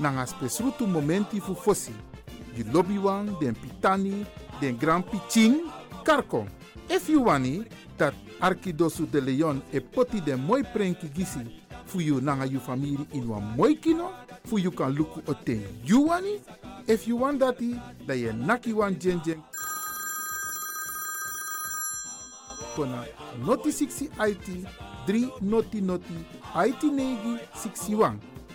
nanga spesrutu momenti fu fosi. Lobby wan, den pitani, den grand piching, karko. If you wani, dat Arkidosu de Leon e poti den moi prenki gisi fu you nanga you family in wan moi kino, fu you kan luku oten you wani. If you want dati, da ye naki wan jen jen. Kona noti 60 IT 3 noti noti IT negi 61.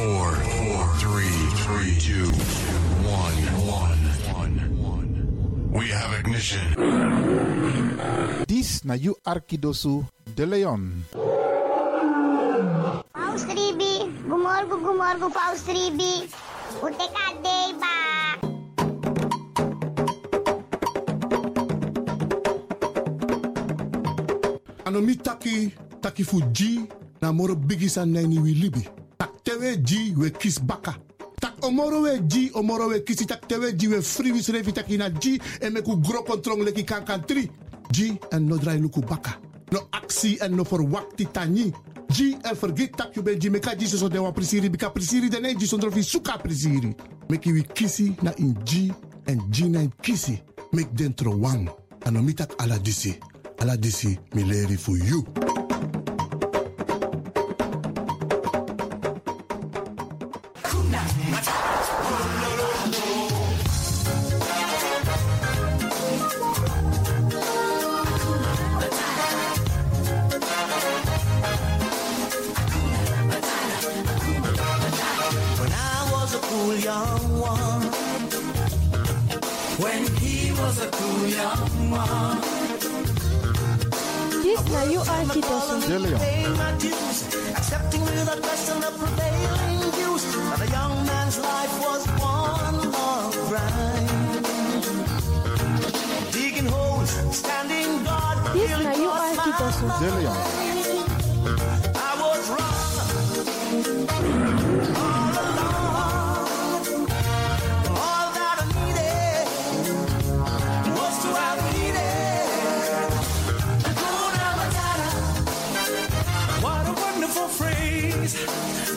Four, four, three, three, two, one, one, one, one. We have ignition. Dis na you Arkidosu de Leon. Paus Ribi, gumorgo gumorgo Paus Ribi. Ute kadei ba. ano mi taki taki fu na moro bigisa neni wi libi tak tewe ji we kis baka. Tak omoro we ji omoro we kisi tak tewe ji we free wis refi taki na ji e me ku gro kontrong leki kan kan tri. Ji en no drai luku baka. No aksi en no for verwakti tani ji en vergit tak you ben ji meka ji so de prisiri bika prisiri de ne ji sondro fi suka prisiri. Meki wi kisi na in ji en ji na in kisi mek dentro wang ano mi tak ala disi. Ala disi mi leri fu you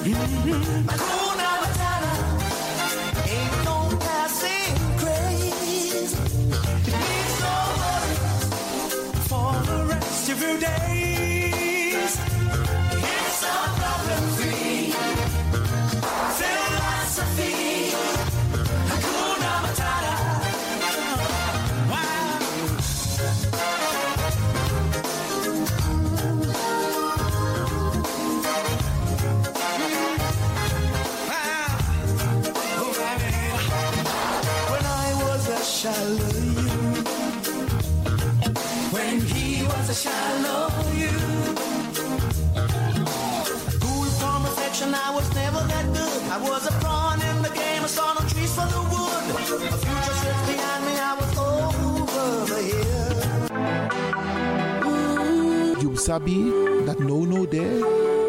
Mm-hmm. For the wood. A future sits behind me, I was over hill. You sabi that no no there,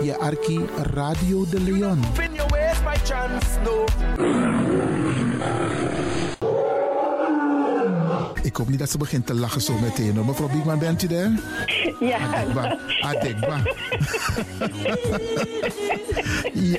je arki Radio de Leon. Spin your ways by chance, no. Ik hoop niet dat ze begint te lachen zo meteen. hoor. Mevrouw Biekman, bent u daar? Ja. Adekba. Adekba. ja.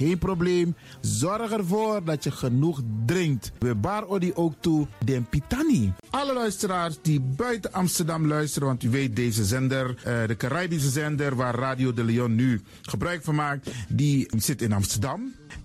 Geen probleem. Zorg ervoor dat je genoeg drinkt. We bar odi ook toe den pitani. Alle luisteraars die buiten Amsterdam luisteren, want u weet deze zender, eh, de Caribische zender waar Radio de Leon nu gebruik van maakt, die zit in Amsterdam.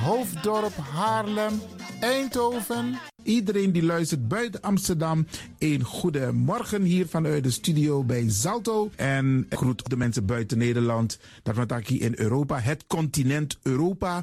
Hoofddorp, Haarlem, Eindhoven. Iedereen die luistert buiten Amsterdam, een goede morgen hier vanuit de studio bij Zalto. En groet de mensen buiten Nederland, dat we in Europa, het continent Europa.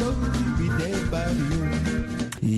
love you.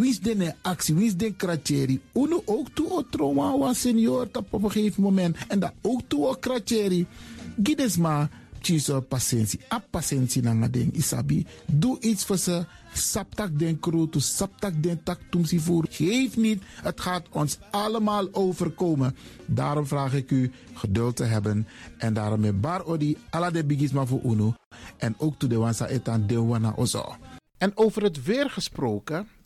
Wie is de actie? Wie is de kratjeri? Uno ook toe o trauma was senior op een gegeven moment. En dat ook toe o kratjeri. Gides maar Chiso patiëntie. A patiëntie na ding isabi. Doe iets voor ze. Saptak den kroto, saptak den tak tumsi voer. Geef niet, het gaat ons allemaal overkomen. Daarom vraag ik u geduld te hebben. En daarom met bar odi ala de bigisma voor uno. En ook to de wansa etan de wana ozo. En over het weer gesproken,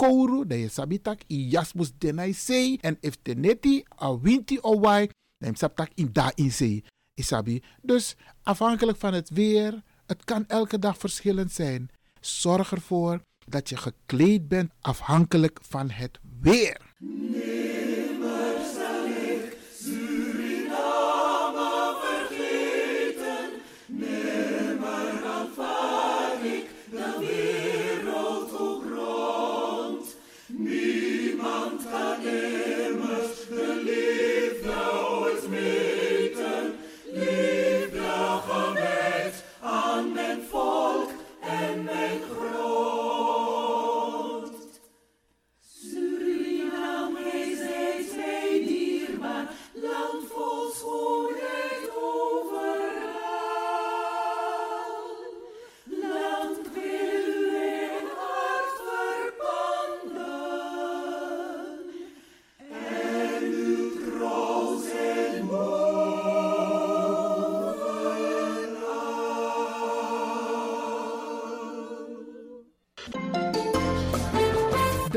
kouru, dan je sabitak i jasmus denai sei. En if teneti a winti o wai, sabtak in da in sei. Isabi. Dus afhankelijk van het weer, het kan elke dag verschillend zijn. Zorg ervoor dat je gekleed bent afhankelijk van het weer.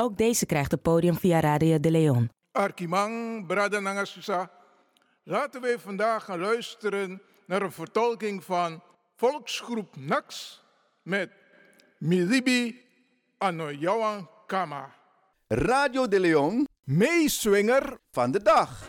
Ook deze krijgt het podium via Radio de Leon. Arkimang, Brada Nangasusa. Laten we vandaag gaan luisteren naar een vertolking van volksgroep Nax met Milibi Anoyawan Kama. Radio de Leon, meeswinger van de dag.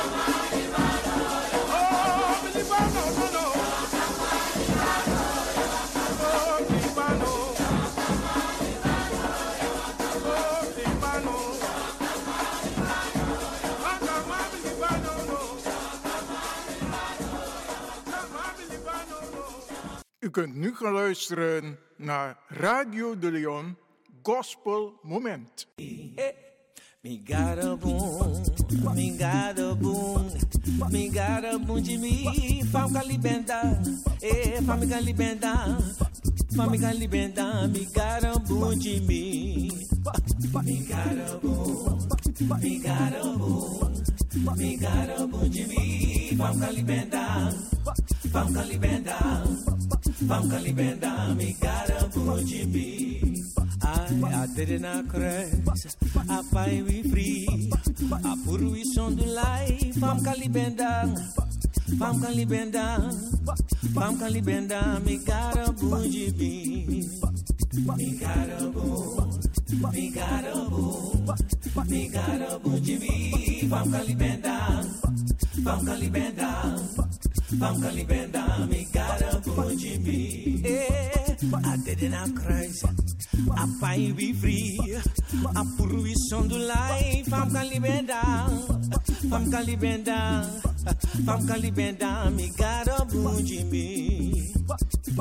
U kunt nu gaan luisteren naar Radio de Leon Gospel Moment. Me got a boom, me got a boom, me got a boom de me, fam calibenda, eh, fam calibenda, fam calibenda, me got a boom de me, me got a boom, me got a boom, me got a boom de me, fam calibenda, fam calibenda, fam calibenda, me got a boom de me. I, I did not crash. I find we free. I put we on the life. Fam kalibenda. Pam kalibenda, pam kalibenda, mi karabu gibi. Mi karabu, mi karabu, mi karabu gibi. Pam kalibenda, pam kalibenda, pam kalibenda, mi karabu gibi. Eh, I didn't cry. A pai be free, a poluição do life, fam calibenda, fam calibenda. Famka libenda mi garabu Jimmy.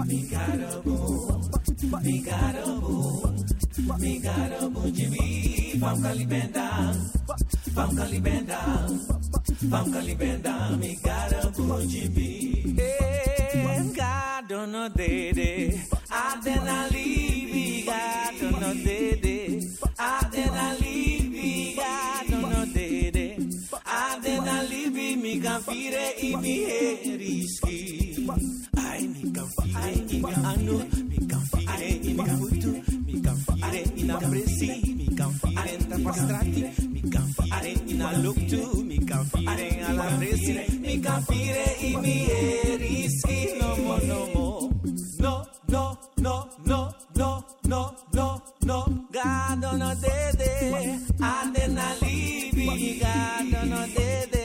Mi garabu, mi garabu, mi garabu Jimmy. Famka libenda, famka libenda, famka libenda mi garabu Jimmy. Hey, gado no dede, adena libi gado no dede, adena libi. Mi can fire i mi heriski. Ai mi can fire i mi anu. Mi can fire i mi futu. Mi presi. Mi can fire in tapastrati. Mi can fire in a look. Mi can fire alla presi. Mi can fire i. No more, no more. No, no, no, no, no, no, no, no. God don't know dede. Adenali. God don't know dede.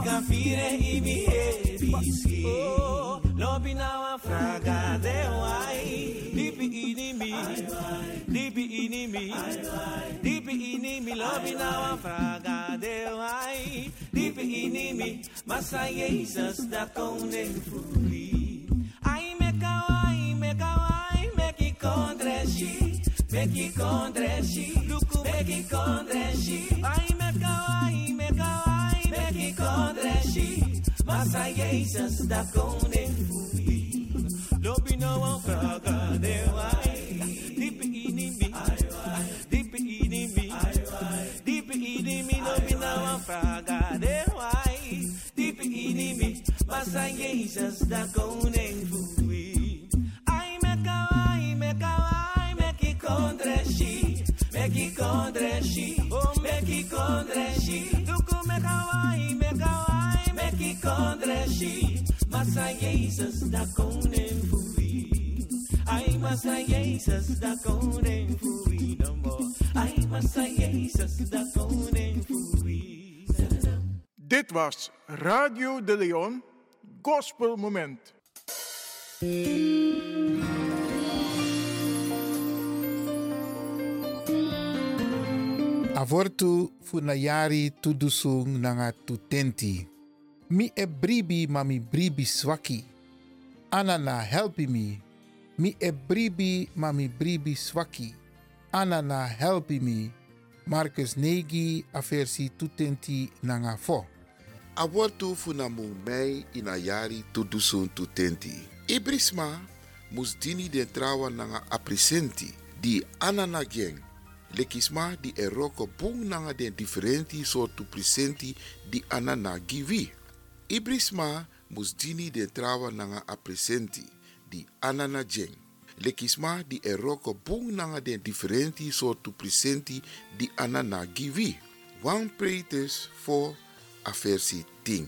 Adenali. Mi can fire i mi heriski. Oh, lobi na wa fraga de wai. Dipi ini mi. Dipi ini mi. Dipi ini mi. Lobi na wa fraga de wai. Dipi ini mi. Masa Jesus da koning fui. Ai me kawai, me kawai, me ki kondreshi. Me ki kondreshi. Luku me ki kondreshi. Ai me kawai, me kawai, me ki kondreshi. Masa Jesus da koning fui. Lobi na wa fraga de wai. Dipi ini mi. Dipi ini mi. Dipi ini mi. Lobi na wa fraga de wai. Dipi ini mi. Masa Jesus da koning fui. Ai me kawai, me kawai, me ki kondreshi. Me ki kondreshi. Oh, me Duku me kawai, me kawai, me ki kondreshi. Masa Jesus da koning fui. Ai, masa Jesus da koning fui no more. Ai, masa Jesus da koning fui. Dit was Radio de Leon Gospel Moment. Avortu funayari tudusung nanga tutenti. Mi e bribi ma mi bribi swaki. Anana helpi mi. Mi e bribi ma mi bribi swaki. Anana helpi mi. Marcus Negi aversi tutenti nanga fo. Abortu funamu mei ina yari tudusun tutenti. Ibrisma mus dini den trawa nanga aprisenti di anana geng. Lekisma di eroko bung nanga den differenti soortu presenti di anana givi. Ibrisma mus dini den trawa nanga aprisenti di anana geng. Lekisma di eroko bung nanga den differenti soortu presenti di anana givi. Wan pretes for aversi ting.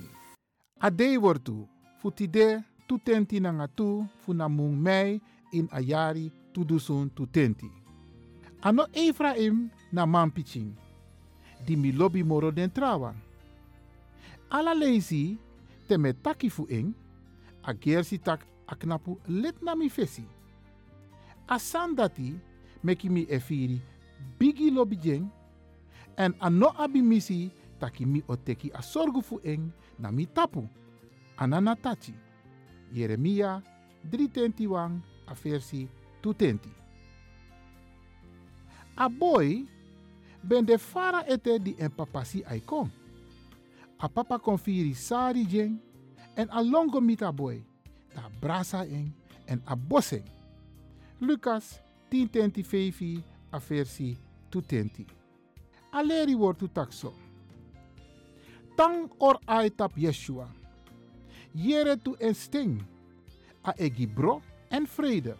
Ade wortu, futide tutenti nanga tu funamung mei in ayari tudusun tutenti. Ano Efraim na mampiching, di mi lobby moro den trawan. Ala lazy te me taki fu a gersi tak aknapu let na mi fesi. Asan dati meki mi efiri bigi lobby jeng, en ano abi misi taki mi oteki a sorgu fu na mi tapu. Anana tachi. Jeremia 321 a versi 220. A boy ben de fara ete di en papasi aikon. A papa konfiri sari jeng en a longo mita boy. Da brasa eng en a. Lucas 1025 a versi 220. Aleri wordt takso. Tang or aitap Yeshua. Jere tu en sting. A egi bro en vrede.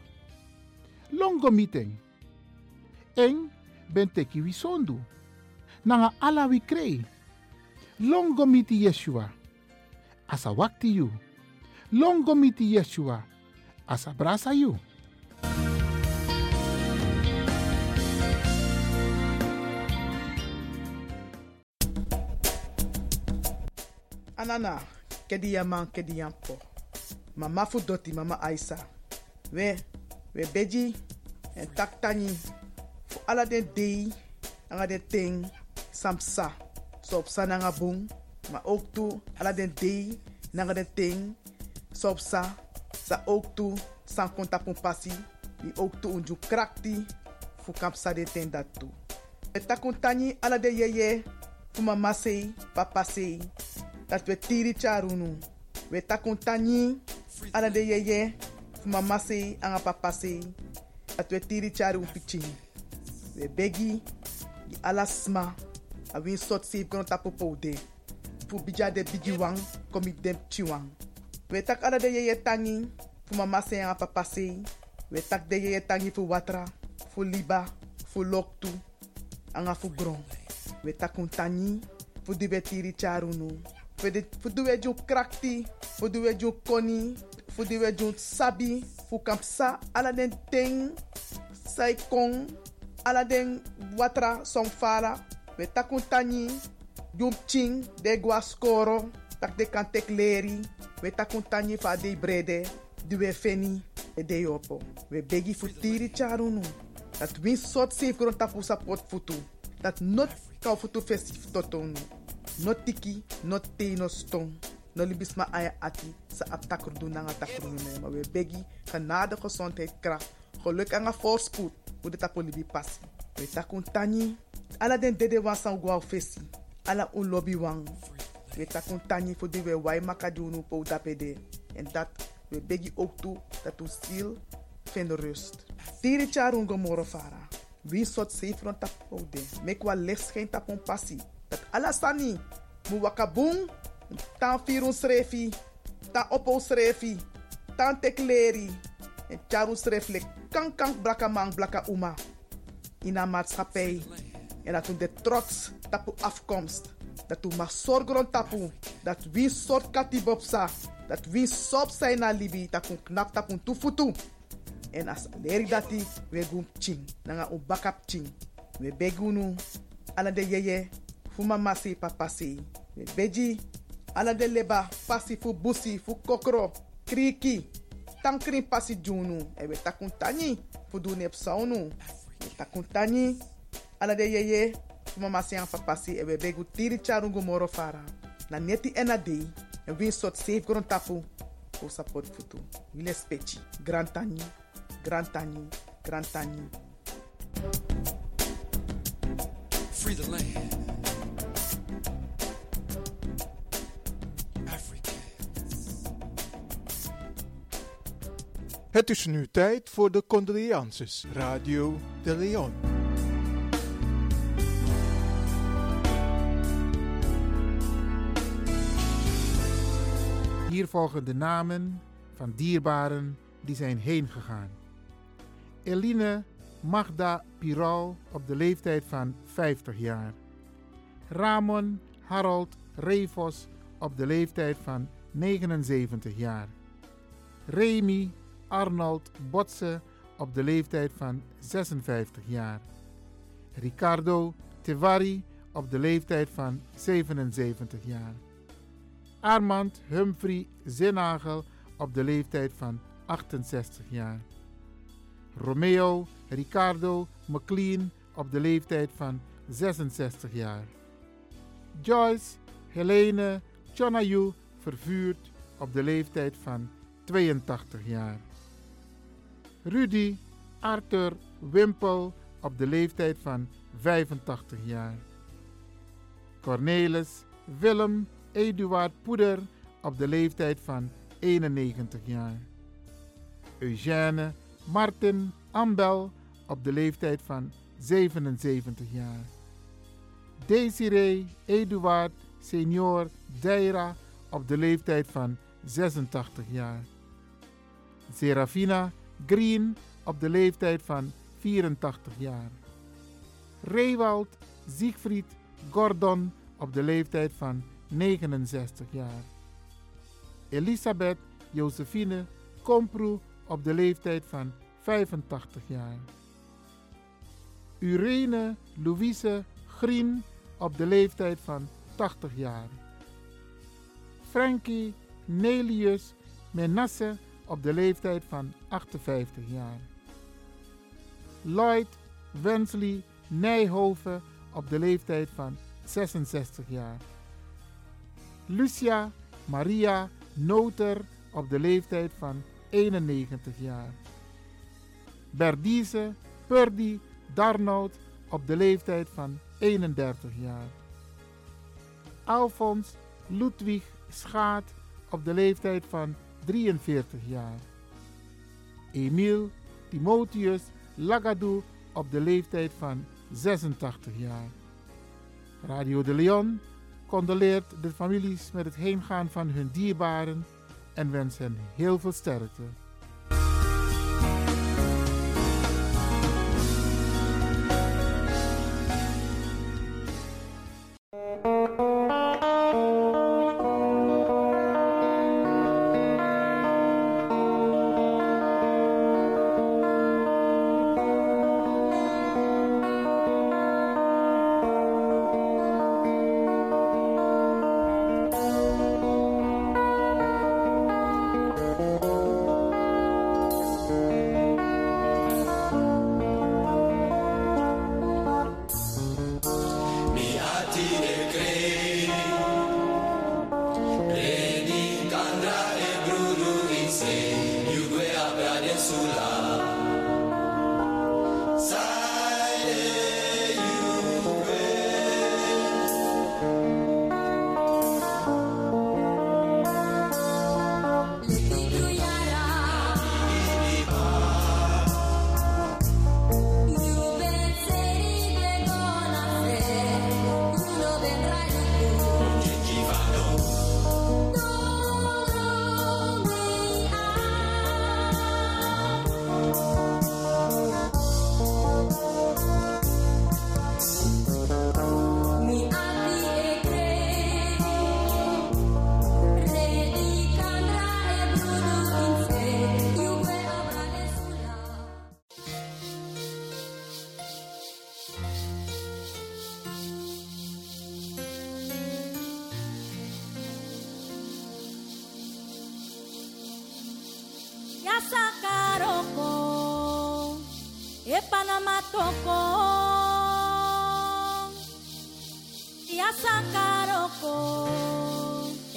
Longo meeting. Eng ben teki wisondu. Nanga ala wi krei. Longo miti Yeshua. Asa wakti you. Longo miti Yeshua. Asa brasa you. Anana, kedi yaman kedi yampo. Mama fu doti mama Aisa. We, we beji en taktani. Fu ala den dei, anga den ting, samsa. So op sa nanga bung, ma ook tu ala den dei, nanga den ting, so sa. Sa ook konta pun pasi. Wi ook tu unju krakti, fu kapsa de ten dat tu. Takuntani ala de yeye, fu mama sei, papa sei. dat we tiri charunu. We ala de yeye fu mama se anga papa dat we tiri charu. We begi di ala sma a win sot save kono tapo poude. Fu bija de bigi wang komi dem chiwang. We tak ala de yeye tangi fu mama se anga papa se. We tak de yeye tangi fu watra, fu liba, fu loktu, anga fu gron. We takuntani fu di we tiri charunu. fu du we ju krakti, fu du we ju koni, fu du we ju sabi, fu kampsa ala den ting, sai kong, ala den watra som fara, we takun tani, jum ching, de gwa skoro, tak de kan tek leri, we takun tani fa de brede, du we feni, de yopo. We begi fu tiri charunu, dat win sot safe gron tapu sapot futu, dat not kau futu festif totonu. no tiki, no te, no stong. No libis ma aya ati sa aptakur doen na takur me. Maar we begi genade gezondheid kracht. Geluk en voorspoed. Hoe de tapo libi. We takun tani. Ala den dede wan san gwa fesi. Ala un lobby wang. We takun tani voor die we wai po dapede. En dat we begi ook toe dat u rust. Tiri charungo moro fara. Wie soort zeefron tapo de. Mek wa passie. Dat alasani. Mu wakabung. Tan firun srefi. Tan opo. Tan. En charu srefle kan kan blaka man blaka uma. In maatschappij. En dat we de trots tapu afkomst. Dat we mag zorgen tapu. Dat wie soort katibopsa. Dat wie sop zijn na libi. Dat we knap tapu. En as leri dati we gum ching. Nanga un bakap ching. We begunu. Ala de yeye fu mama se papa se. We beji ala de leba pasi fu busi fu kokro kriki tankrin pasi junu e we takun tani fu du nep saunu we takun tani. Ala de yeye fu mama se an papa se e we begu tiri charungu moro fara. Na neti ena dei e win sot safe gron tapu fu support futu wile speci grand tani grand tani grand tani. Free the land. Het is nu tijd voor de condolences. Radio de Leon. Hier volgen de namen van dierbaren die zijn heen gegaan. Eline Magda Piral op de leeftijd van 50 jaar. Ramon Harold Revos op de leeftijd van 79 jaar. Remy Arnold Botse op de leeftijd van 56 jaar. Ricardo Tevari op de leeftijd van 77 jaar. Armand Humphrey Zinnagel op de leeftijd van 68 jaar. Romeo Ricardo McLean op de leeftijd van 66 jaar. Joyce Helene Chonayu vervuurd op de leeftijd van 82 jaar. Rudy Arthur Wimpel op de leeftijd van 85 jaar. Cornelis Willem Eduard Poeder op de leeftijd van 91 jaar. Eugène Martin Ambel op de leeftijd van 77 jaar. Desiree Eduard Senior Deira op de leeftijd van 86 jaar. Serafina Green op de leeftijd van 84 jaar. Rewald Siegfried Gordon op de leeftijd van 69 jaar. Elisabeth Josephine Komproe op de leeftijd van 85 jaar. Urene Louise Green op de leeftijd van 80 jaar. Frankie Nelius Menasse op de leeftijd van 58 jaar. Lloyd Wensley Nijhoven op de leeftijd van 66 jaar. Lucia Maria Noter op de leeftijd van 91 jaar. Berdize Purdy Darnoud op de leeftijd van 31 jaar. Alfons Ludwig Schaat op de leeftijd van 43 jaar. Emiel Timotheus Lagadou op de leeftijd van 86 jaar. Radio de Leon condoleert de families met het heengaan van hun dierbaren en wens hen heel veel sterkte.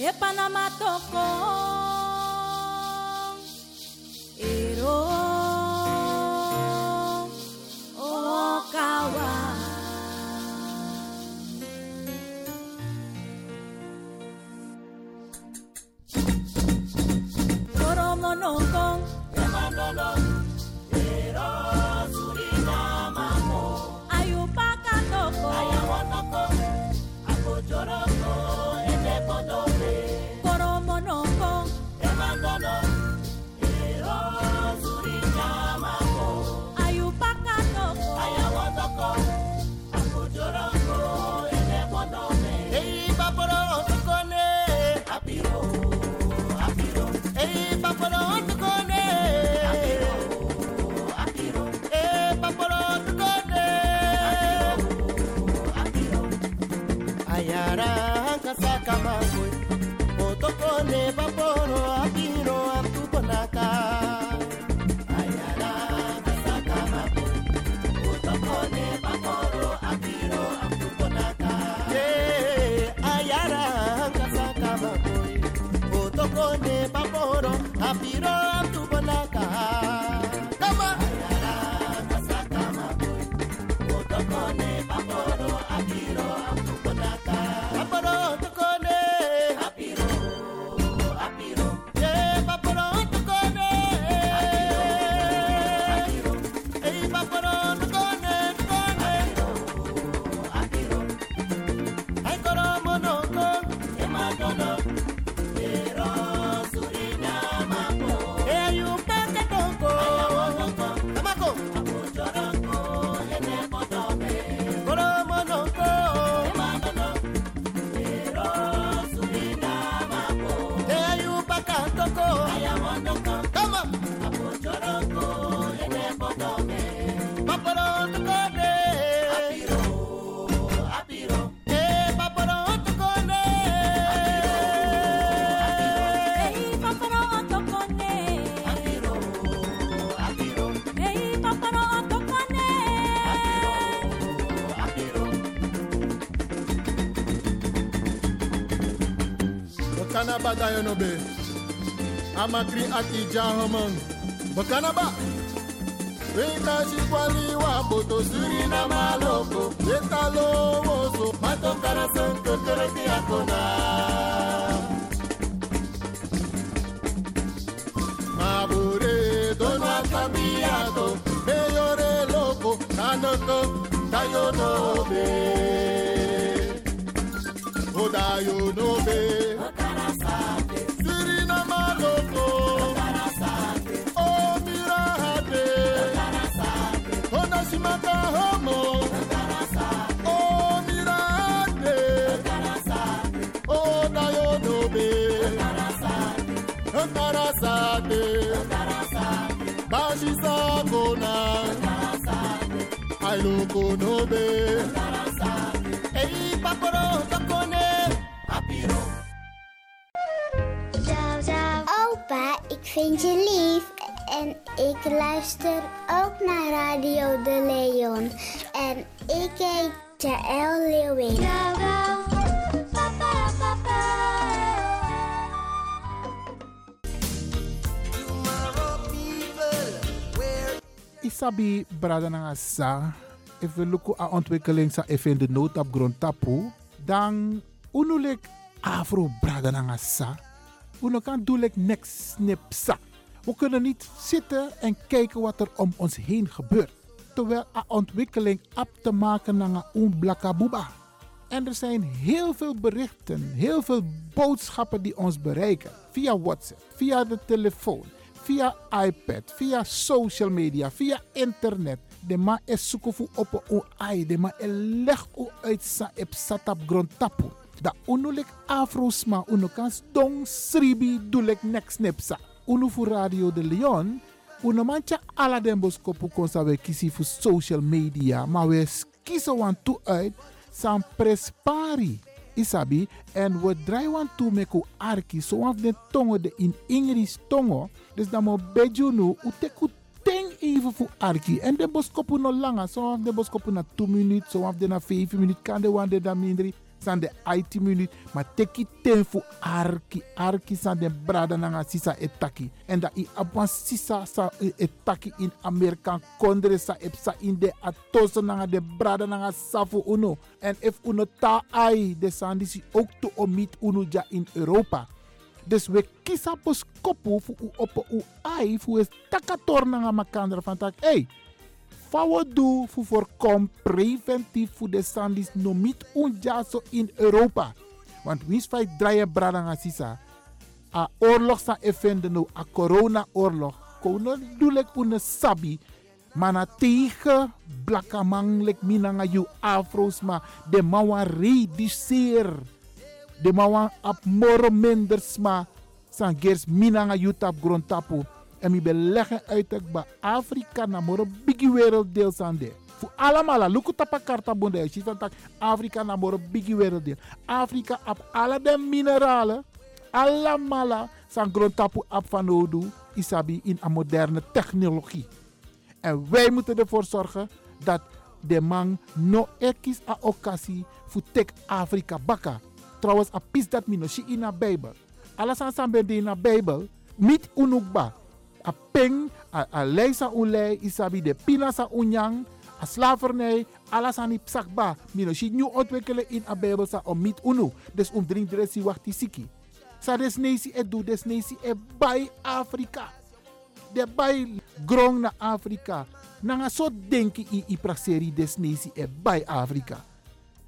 Epanama tocou. Paporo apiro kayo no be. Amakri at ijahamang. Bakanaba. Weka shikwali wa boto suri na maloko. Weka lowoso. Matokara son kokoroti akona. Mabure dona kamiato. Meyore loko. Kanoko. Tayo no be. Oda yo no be. Opa, ik vind je lief. En ik luister ook naar Radio De Leon. En ik heet Jaël Leeuwin. Isabi brada na nga sa, if we look a ontwikkeling sa in de nood op grond tapu, dan unulik afro brada na nga sa, uno kan doelek sa. We kunnen niet zitten en kijken wat er om ons heen gebeurt. Terwijl a ontwikkeling op te maken naar een blakabuba. En er zijn heel veel berichten, heel veel boodschappen die ons bereiken. Via WhatsApp, via de telefoon, via iPad, via social media, via internet. De ma is zoeken voor op een ai, de ma is leg u uit sa ep satap grond tapu. Da unulik afrosma unu kan dong sribi dulek next nepsa. Unu voor Radio de Leon, unu mancha ala den boskopu konsa we kisi voor social media, maar we kiezen wan toe uit san prespari. Isabi, en we draaien wan toe met ko arki, zo af de tongo de in English tongo. Dus dan mo beju nu, u teku even voor arki. En de boskopu no langa, zo af de boskopu na 2 minuten, de na 5 minuten, kan de wan de da mindri. San de 18 minuten, maar teki ten voor arki. Arki san de brada nanga sisa etaki. En dat i abwan sisa sa etaki in Amerika kondre sa epsa in de atoso nanga de brada nanga safu uno. En if uno ta ai, de san disi ook to omit uno ja in Europa. Dus we kiezen op skopu voor u op u ai voor is takator nanga makandra van tak. Hey, Fawo do voor voorkom preventief voor de sandis no niet unjaso in Europa. Want wins fight draaien brada sisa. A oorlog sa effende no a corona oorlog. Kono dulek une sabi. Mana tegen blakamang lek minanga you afros ma de mawa reduceer. De mawa ap moro minder sma. San gers minanga you tap grond tapu. En mi beleggen uit het ba Afrika na moro bigi werelddeel san de. Fu allemaal, luku tapa karta bonde. Tak Afrika na moro bigi werelddeel. Afrika ap alle de mineralen, Allamala san grondtapu ap van nodu isabi in een moderne technologie. En wij moeten ervoor zorgen dat de man no ekis a occasie voor tek Afrika baka. Trouwens, a pis dat mi no shi in a Bijbel. Alles aan san ben in a Bijbel. Mit unukba. A peng, a, a leisa ulei, isabi de pina sa unyang, a slavernij, alles aan die psakba. Mi no shi nu ontwikkelen in a Bijbel sa om mit unu. Dus om drink dresi wachti siki. Sa des nesi e du, des nesi e bij Afrika. De bij grong na Afrika. Nanga so denki i i prakseri des nesi e bij Afrika.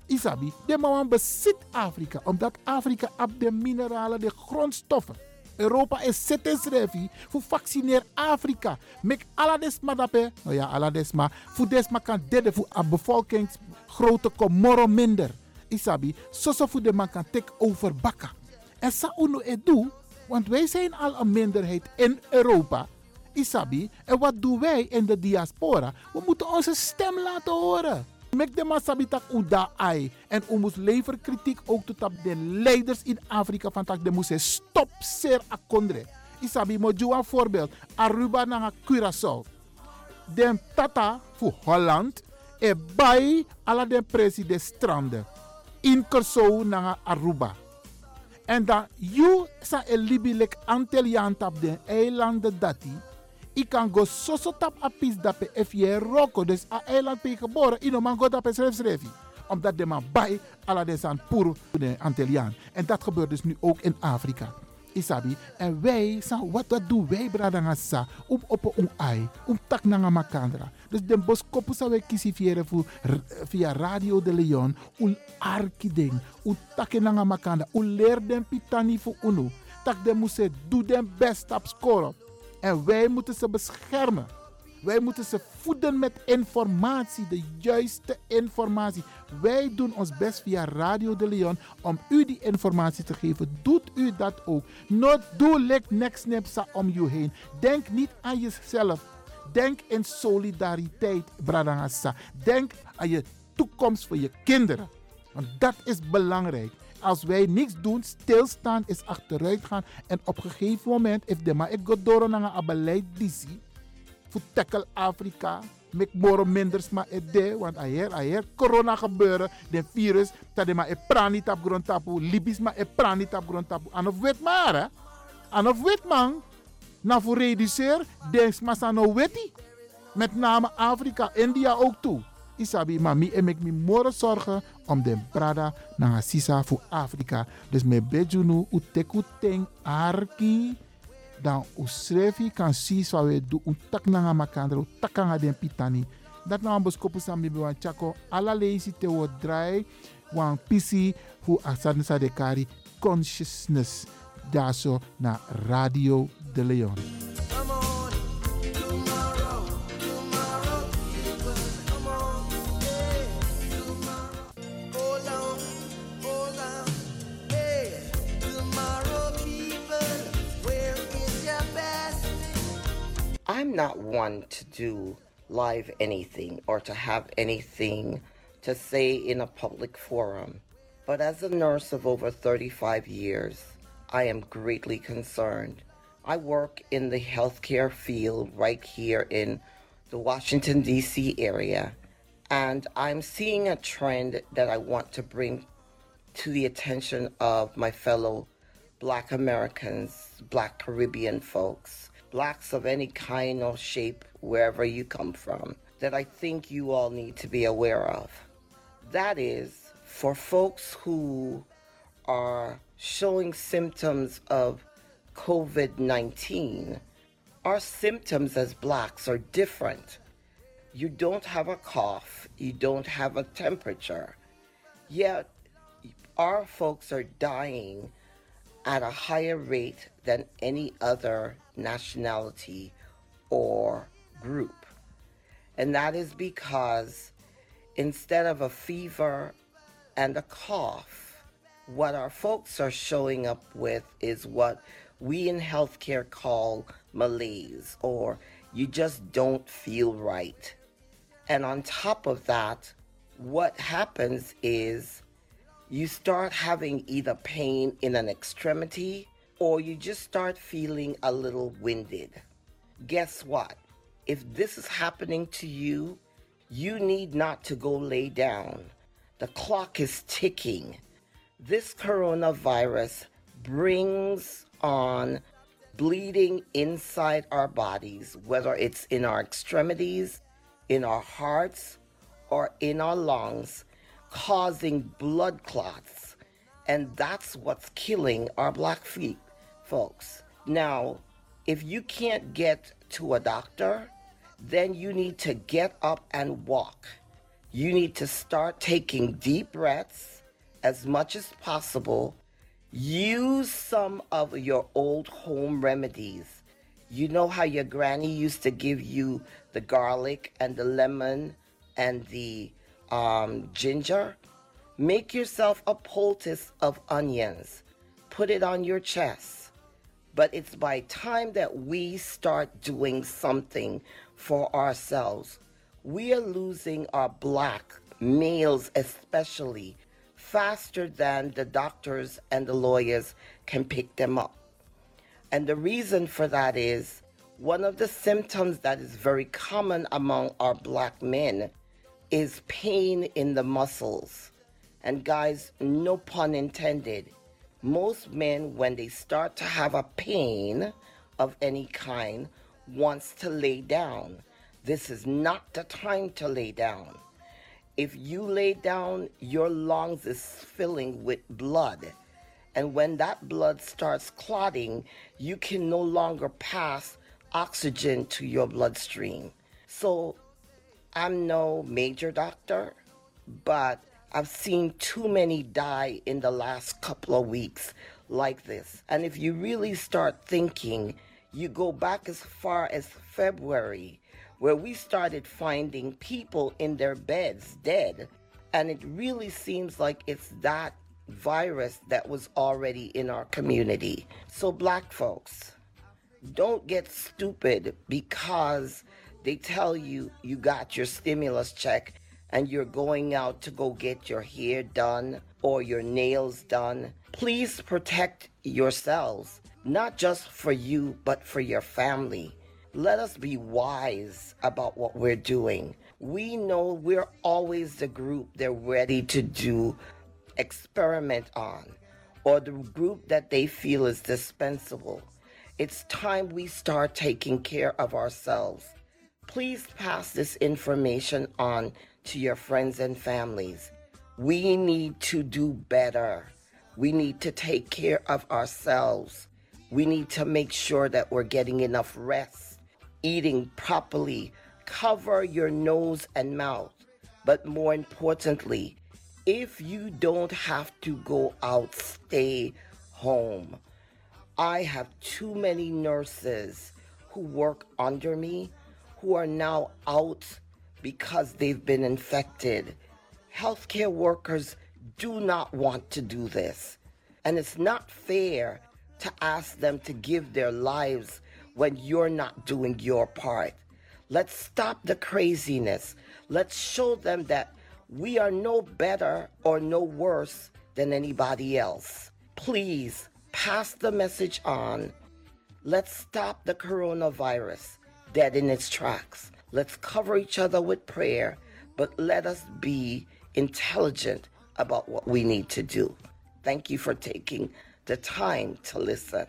Isabi, de man bezit Afrika, omdat Afrika op de mineralen, de grondstoffen. Europa is schrijven voor vaccineer Afrika. Mek aladesma dape, nou ja, aladesma, voor desma kan derde voor een bevolkingsgrootte komoro minder. Isabi, zo zo voor de man kan take over bakka. En sa uno edu, want wij zijn al een minderheid in Europa. Isabi, en wat doen wij in de diaspora? We moeten onze stem laten horen. Mek de masabitak uda ai. En we moeten leverkritiek ook tot op de leiders in Afrika van tak de moest stop ser akondre. Isabi mo een voorbeeld. Aruba na Curaçao. Den tata voor Holland e bij alle de president stranden. In Curaçao na Aruba. En dan you sa e libi Antilliaan tap de eilanden dati. Ik kan go soso tap a pis dape je roko. Dus a eiland pe geboren. Ino man go dape schrijf schrijfi. Omdat de man bij ala de san puro de Antilliaan. En dat gebeurt dus nu ook in Afrika. Isabi. En wij, san, wat, wat doen wij, bradangasa? Om op een ai. Om tak nanga makandra. Dus de boskopu sa we kisi via, via Radio de Leon. Ul arki ding. U take nanga makandra. U leer den pitani fu unu. Tak de moese doe den best op scoren. En wij moeten ze beschermen. Wij moeten ze voeden met informatie, de juiste informatie. Wij doen ons best via Radio de Leon om u die informatie te geven. Doet u dat ook. Not do like next nepsa om je heen. Denk niet aan jezelf. Denk in solidariteit, Bradangasa. Denk aan je toekomst voor je kinderen. Want dat is belangrijk. Als wij niks doen, stilstaan is achteruit gaan. En op een gegeven moment, if de maar ik go door naar een beleid disi, voor tackle Afrika, met moro minders maar het de, want aher, aher, corona gebeuren, de virus, dat maar e prani tap grond tapu, Libisch maar e prani tap grond tapu. En of wet maar, hè? En of wet man, na voor reduceer, denk maar aan weti. Met name Afrika, India ook toe. Isabi, maar mi en ik mi more zorgen om de brada naar sisa voor Afrika. Dus me bejunu u teku ten arki dan u schrefi kan si so we do u tak na makandra u takanga den pitani. Dat nou ambos kopu sami be chako ala leisi te wo dry wan pisi fu asan sa de kari consciousness. Daar naar Radio de Leon. I'm not one to do live anything or to have anything to say in a public forum. But as a nurse of over 35 years, I am greatly concerned. I work in the healthcare field right here in the Washington, D.C. area, and I'm seeing a trend that I want to bring to the attention of my fellow Black Americans, Black Caribbean folks, blacks of any kind or shape, wherever you come from, that I think you all need to be aware of. That is, for folks who are showing symptoms of COVID 19, our symptoms as blacks are different. You don't have a cough, you don't have a temperature, yet our folks are dying at a higher rate than any other nationality or group. And that is because instead of a fever and a cough, what our folks are showing up with is what we in healthcare call malaise, or you just don't feel right. And on top of that, what happens is you start having either pain in an extremity or you just start feeling a little winded. Guess what? If this is happening to you, you need not to go lay down. The clock is ticking. This coronavirus brings on bleeding inside our bodies, whether it's in our extremities, in our hearts, or in our lungs, causing blood clots. And that's what's killing our black feet, folks. Now, if you can't get to a doctor, then you need to get up and walk. You need to start taking deep breaths as much as possible. Use some of your old home remedies. You know how your granny used to give you the garlic and the lemon and the um, ginger? Make yourself a poultice of onions. Put it on your chest. But it's by time that we start doing something for ourselves. We are losing our black males, especially, faster than the doctors and the lawyers can pick them up. And the reason for that is one of the symptoms that is very common among our black men is pain in the muscles. And guys, no pun intended. Most men, when they start to have a pain of any kind, wants to lay down. This is not the time to lay down. If you lay down, your lungs is filling with blood. And when that blood starts clotting, you can no longer pass oxygen to your bloodstream. So I'm no major doctor, but I've seen too many die in the last couple of weeks like this. And if you really start thinking, you go back as far as February, where we started finding people in their beds dead. And it really seems like it's that virus that was already in our community. So, black folks, don't get stupid because they tell you you got your stimulus check and you're going out to go get your hair done or your nails done. Please protect yourselves, not just for you, but for your family. Let us be wise about what we're doing. We know we're always the group they're ready to do experiment on or the group that they feel is dispensable. It's time we start taking care of ourselves. Please pass this information on to your friends and families. We need to do better. We need to take care of ourselves. We need to make sure that we're getting enough rest, eating properly, cover your nose and mouth. But more importantly, if you don't have to go out, stay home. I have too many nurses who work under me who are now out because they've been infected. Healthcare workers do not want to do this. And it's not fair to ask them to give their lives when you're not doing your part. Let's stop the craziness. Let's show them that we are no better or no worse than anybody else. Please pass the message on. Let's stop the coronavirus dead in its tracks. Let's cover each other with prayer, but let us be intelligent about what we need to do. Thank you for taking the time to listen.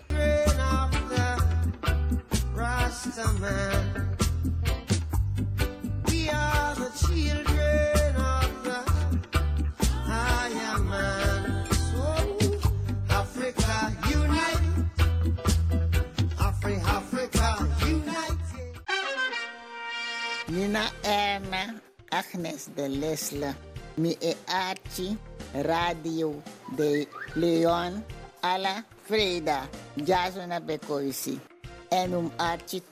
Nina Erna Agnes de Lesle. Mi e Archie Radio de Leon alla Freda. Jasona Bekoisi. En um Archie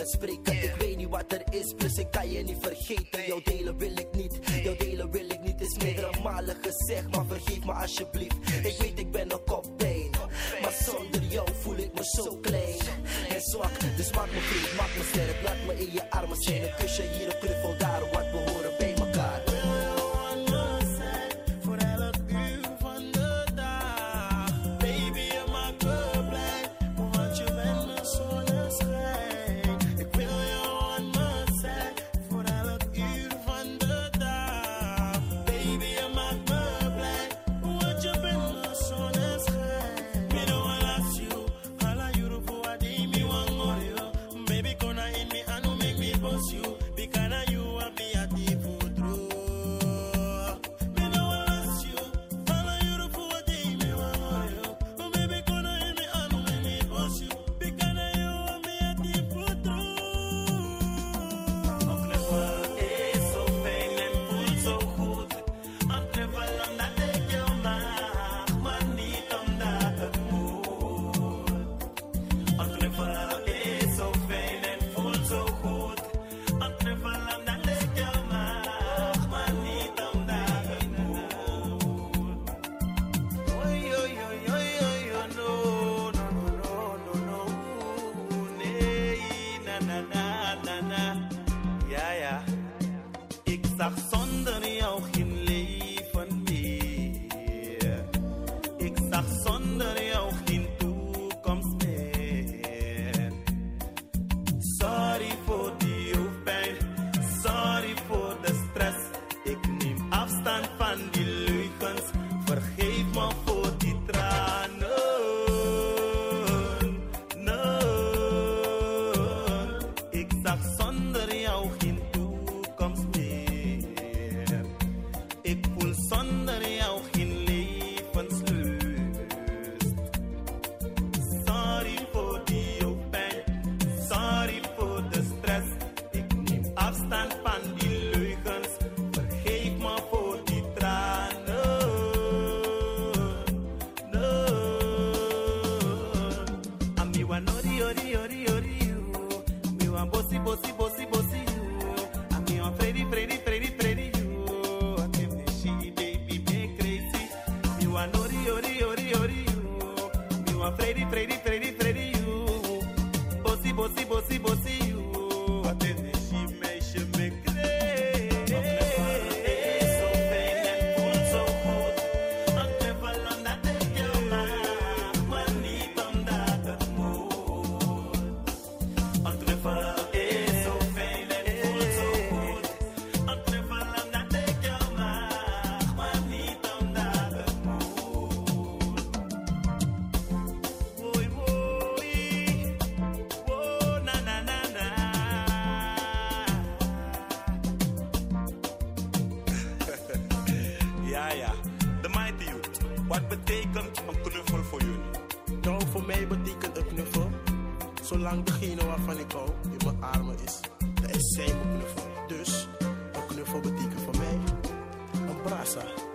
Ik weet niet wat er is, plus ik kan je niet vergeten. Jouw delen wil ik niet, jouw delen wil ik niet. Is meerdere malen gezegd, maar vergeef me alsjeblieft. Ik weet, ik ben een kop. Maar zonder jou voel ik me zo klein en zwak. Dus maak me vriend, maak me sterk. Laat me in je armen zijn. Een kusje hier, een knuffel daar, wat behoort.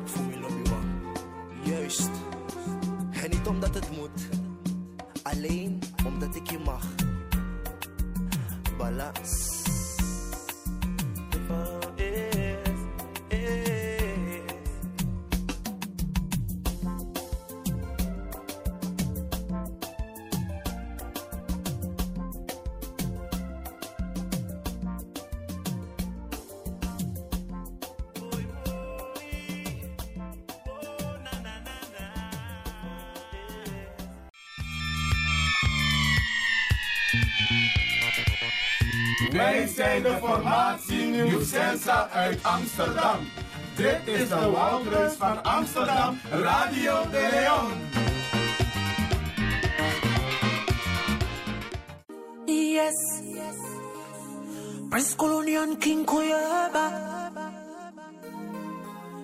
voor mijn. Juist, en niet omdat het moet, alleen omdat ik je mag. Balans. bij de formatie Nieuw Sensa uit Amsterdam. Dit is de Woudreus van Amsterdam, Radio de Leon. Yes, Prince Colonial King Koyaba.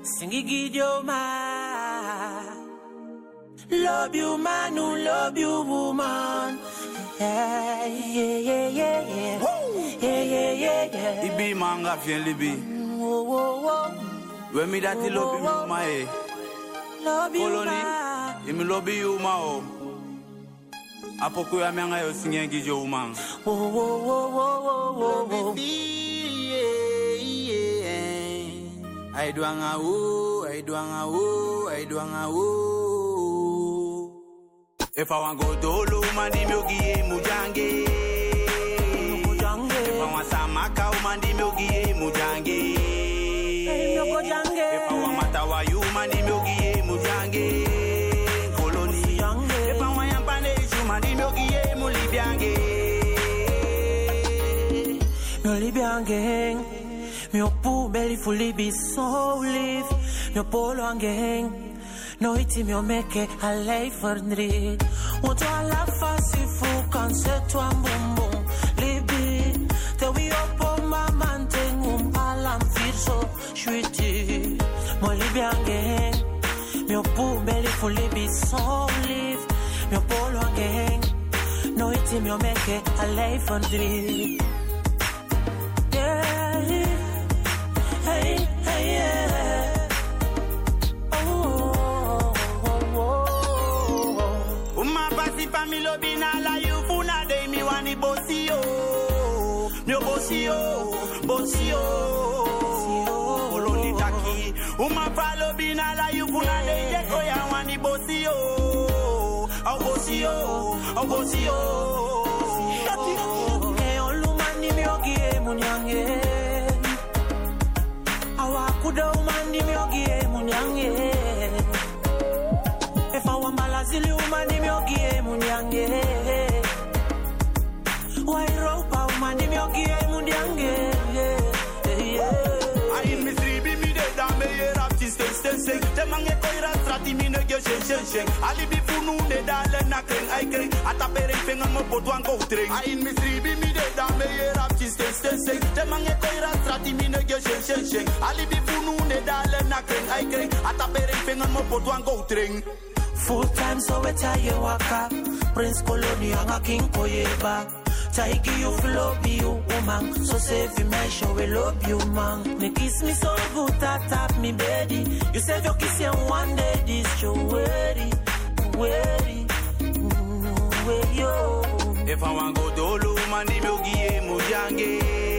Singing Gidio Ma. Love you, man, who love you, woman. Yeah, yeah, yeah, yeah, yeah. Yeah, yeah, yeah, yeah. Ibi manga fi libi. Whoa, oh, oh, whoa, oh. whoa. When me dati lobby you ma eh. Lobby you ma. Imi lobby you ma oh. Apoku ya menga yo sinyengi jo umang. Whoa, whoa, whoa, whoa, whoa, whoa. I do anga wo, I do anga wo, I do anga wo. If I want go to Luma, di myogi mujangi. Mulibiange. Mio libiangeng Mio pu belly fully be so live Mio polo angeng No iti mio meke a lei verdriet Want alla fasi fu kan se tuan bum bum Libi. Te wi opo maman tengum Mwen li byan gen Mwen pou beli fuli bi son liv Mwen pou lwa gen No iti a life alei fondri Yeah, hey, hey, yeah. Oh, oh, oh, oh. Uma pasi pa mi lo binala yu funa de mi wani bosi yo. Myo bosi yo, bosi yo. okosi o eyolumani myogie munyange. Awakuda umani myogie munyange. Efawambalazili umani myogie munyange. Wairopa umani myogie munyange. Ayimizribimidedameyeraptistenstensek temangekoy strati mine ge sheng sheng sheng Ali bi funu ne da le na kreng ai kreng Ata pere feng ang mo potwan ko treng Ai mi sri bi mi de da me ye rap chin steng steng steng Te mang e koira strati mine ge sheng sheng sheng Ali bi funu ne da le na kreng ai kreng Ata pere feng ang mo potwan ko treng Full time so we tie you waka. Prince Colonia nga king koyeba Taiki you love you woman. So save you man show we love you man. Me kiss me so good that tap me baby. You save your kiss and one day this show ready, ready, mm, yo. If I want go dolo, man, di myogi e. Mujange.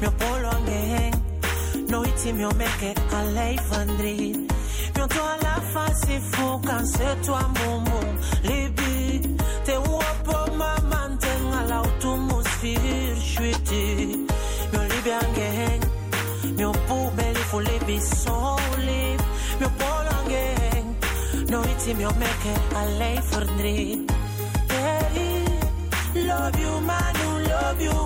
몇 볼랑 여행 노이티며 맥에 알레이 반드리 Bientôt à la fin, c'est fou quand c'est toi, Momo. Libi, t'es où ma mantène à l'automousphère, je suis. Mio libi en gang, mio poubelle, faut les bisons, live. Mio polo en gang, no iti mio meke, allez, fandri. Hey, love you, manu, love you.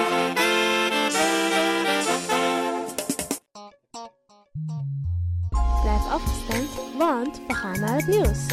Want we gaan naar het nieuws.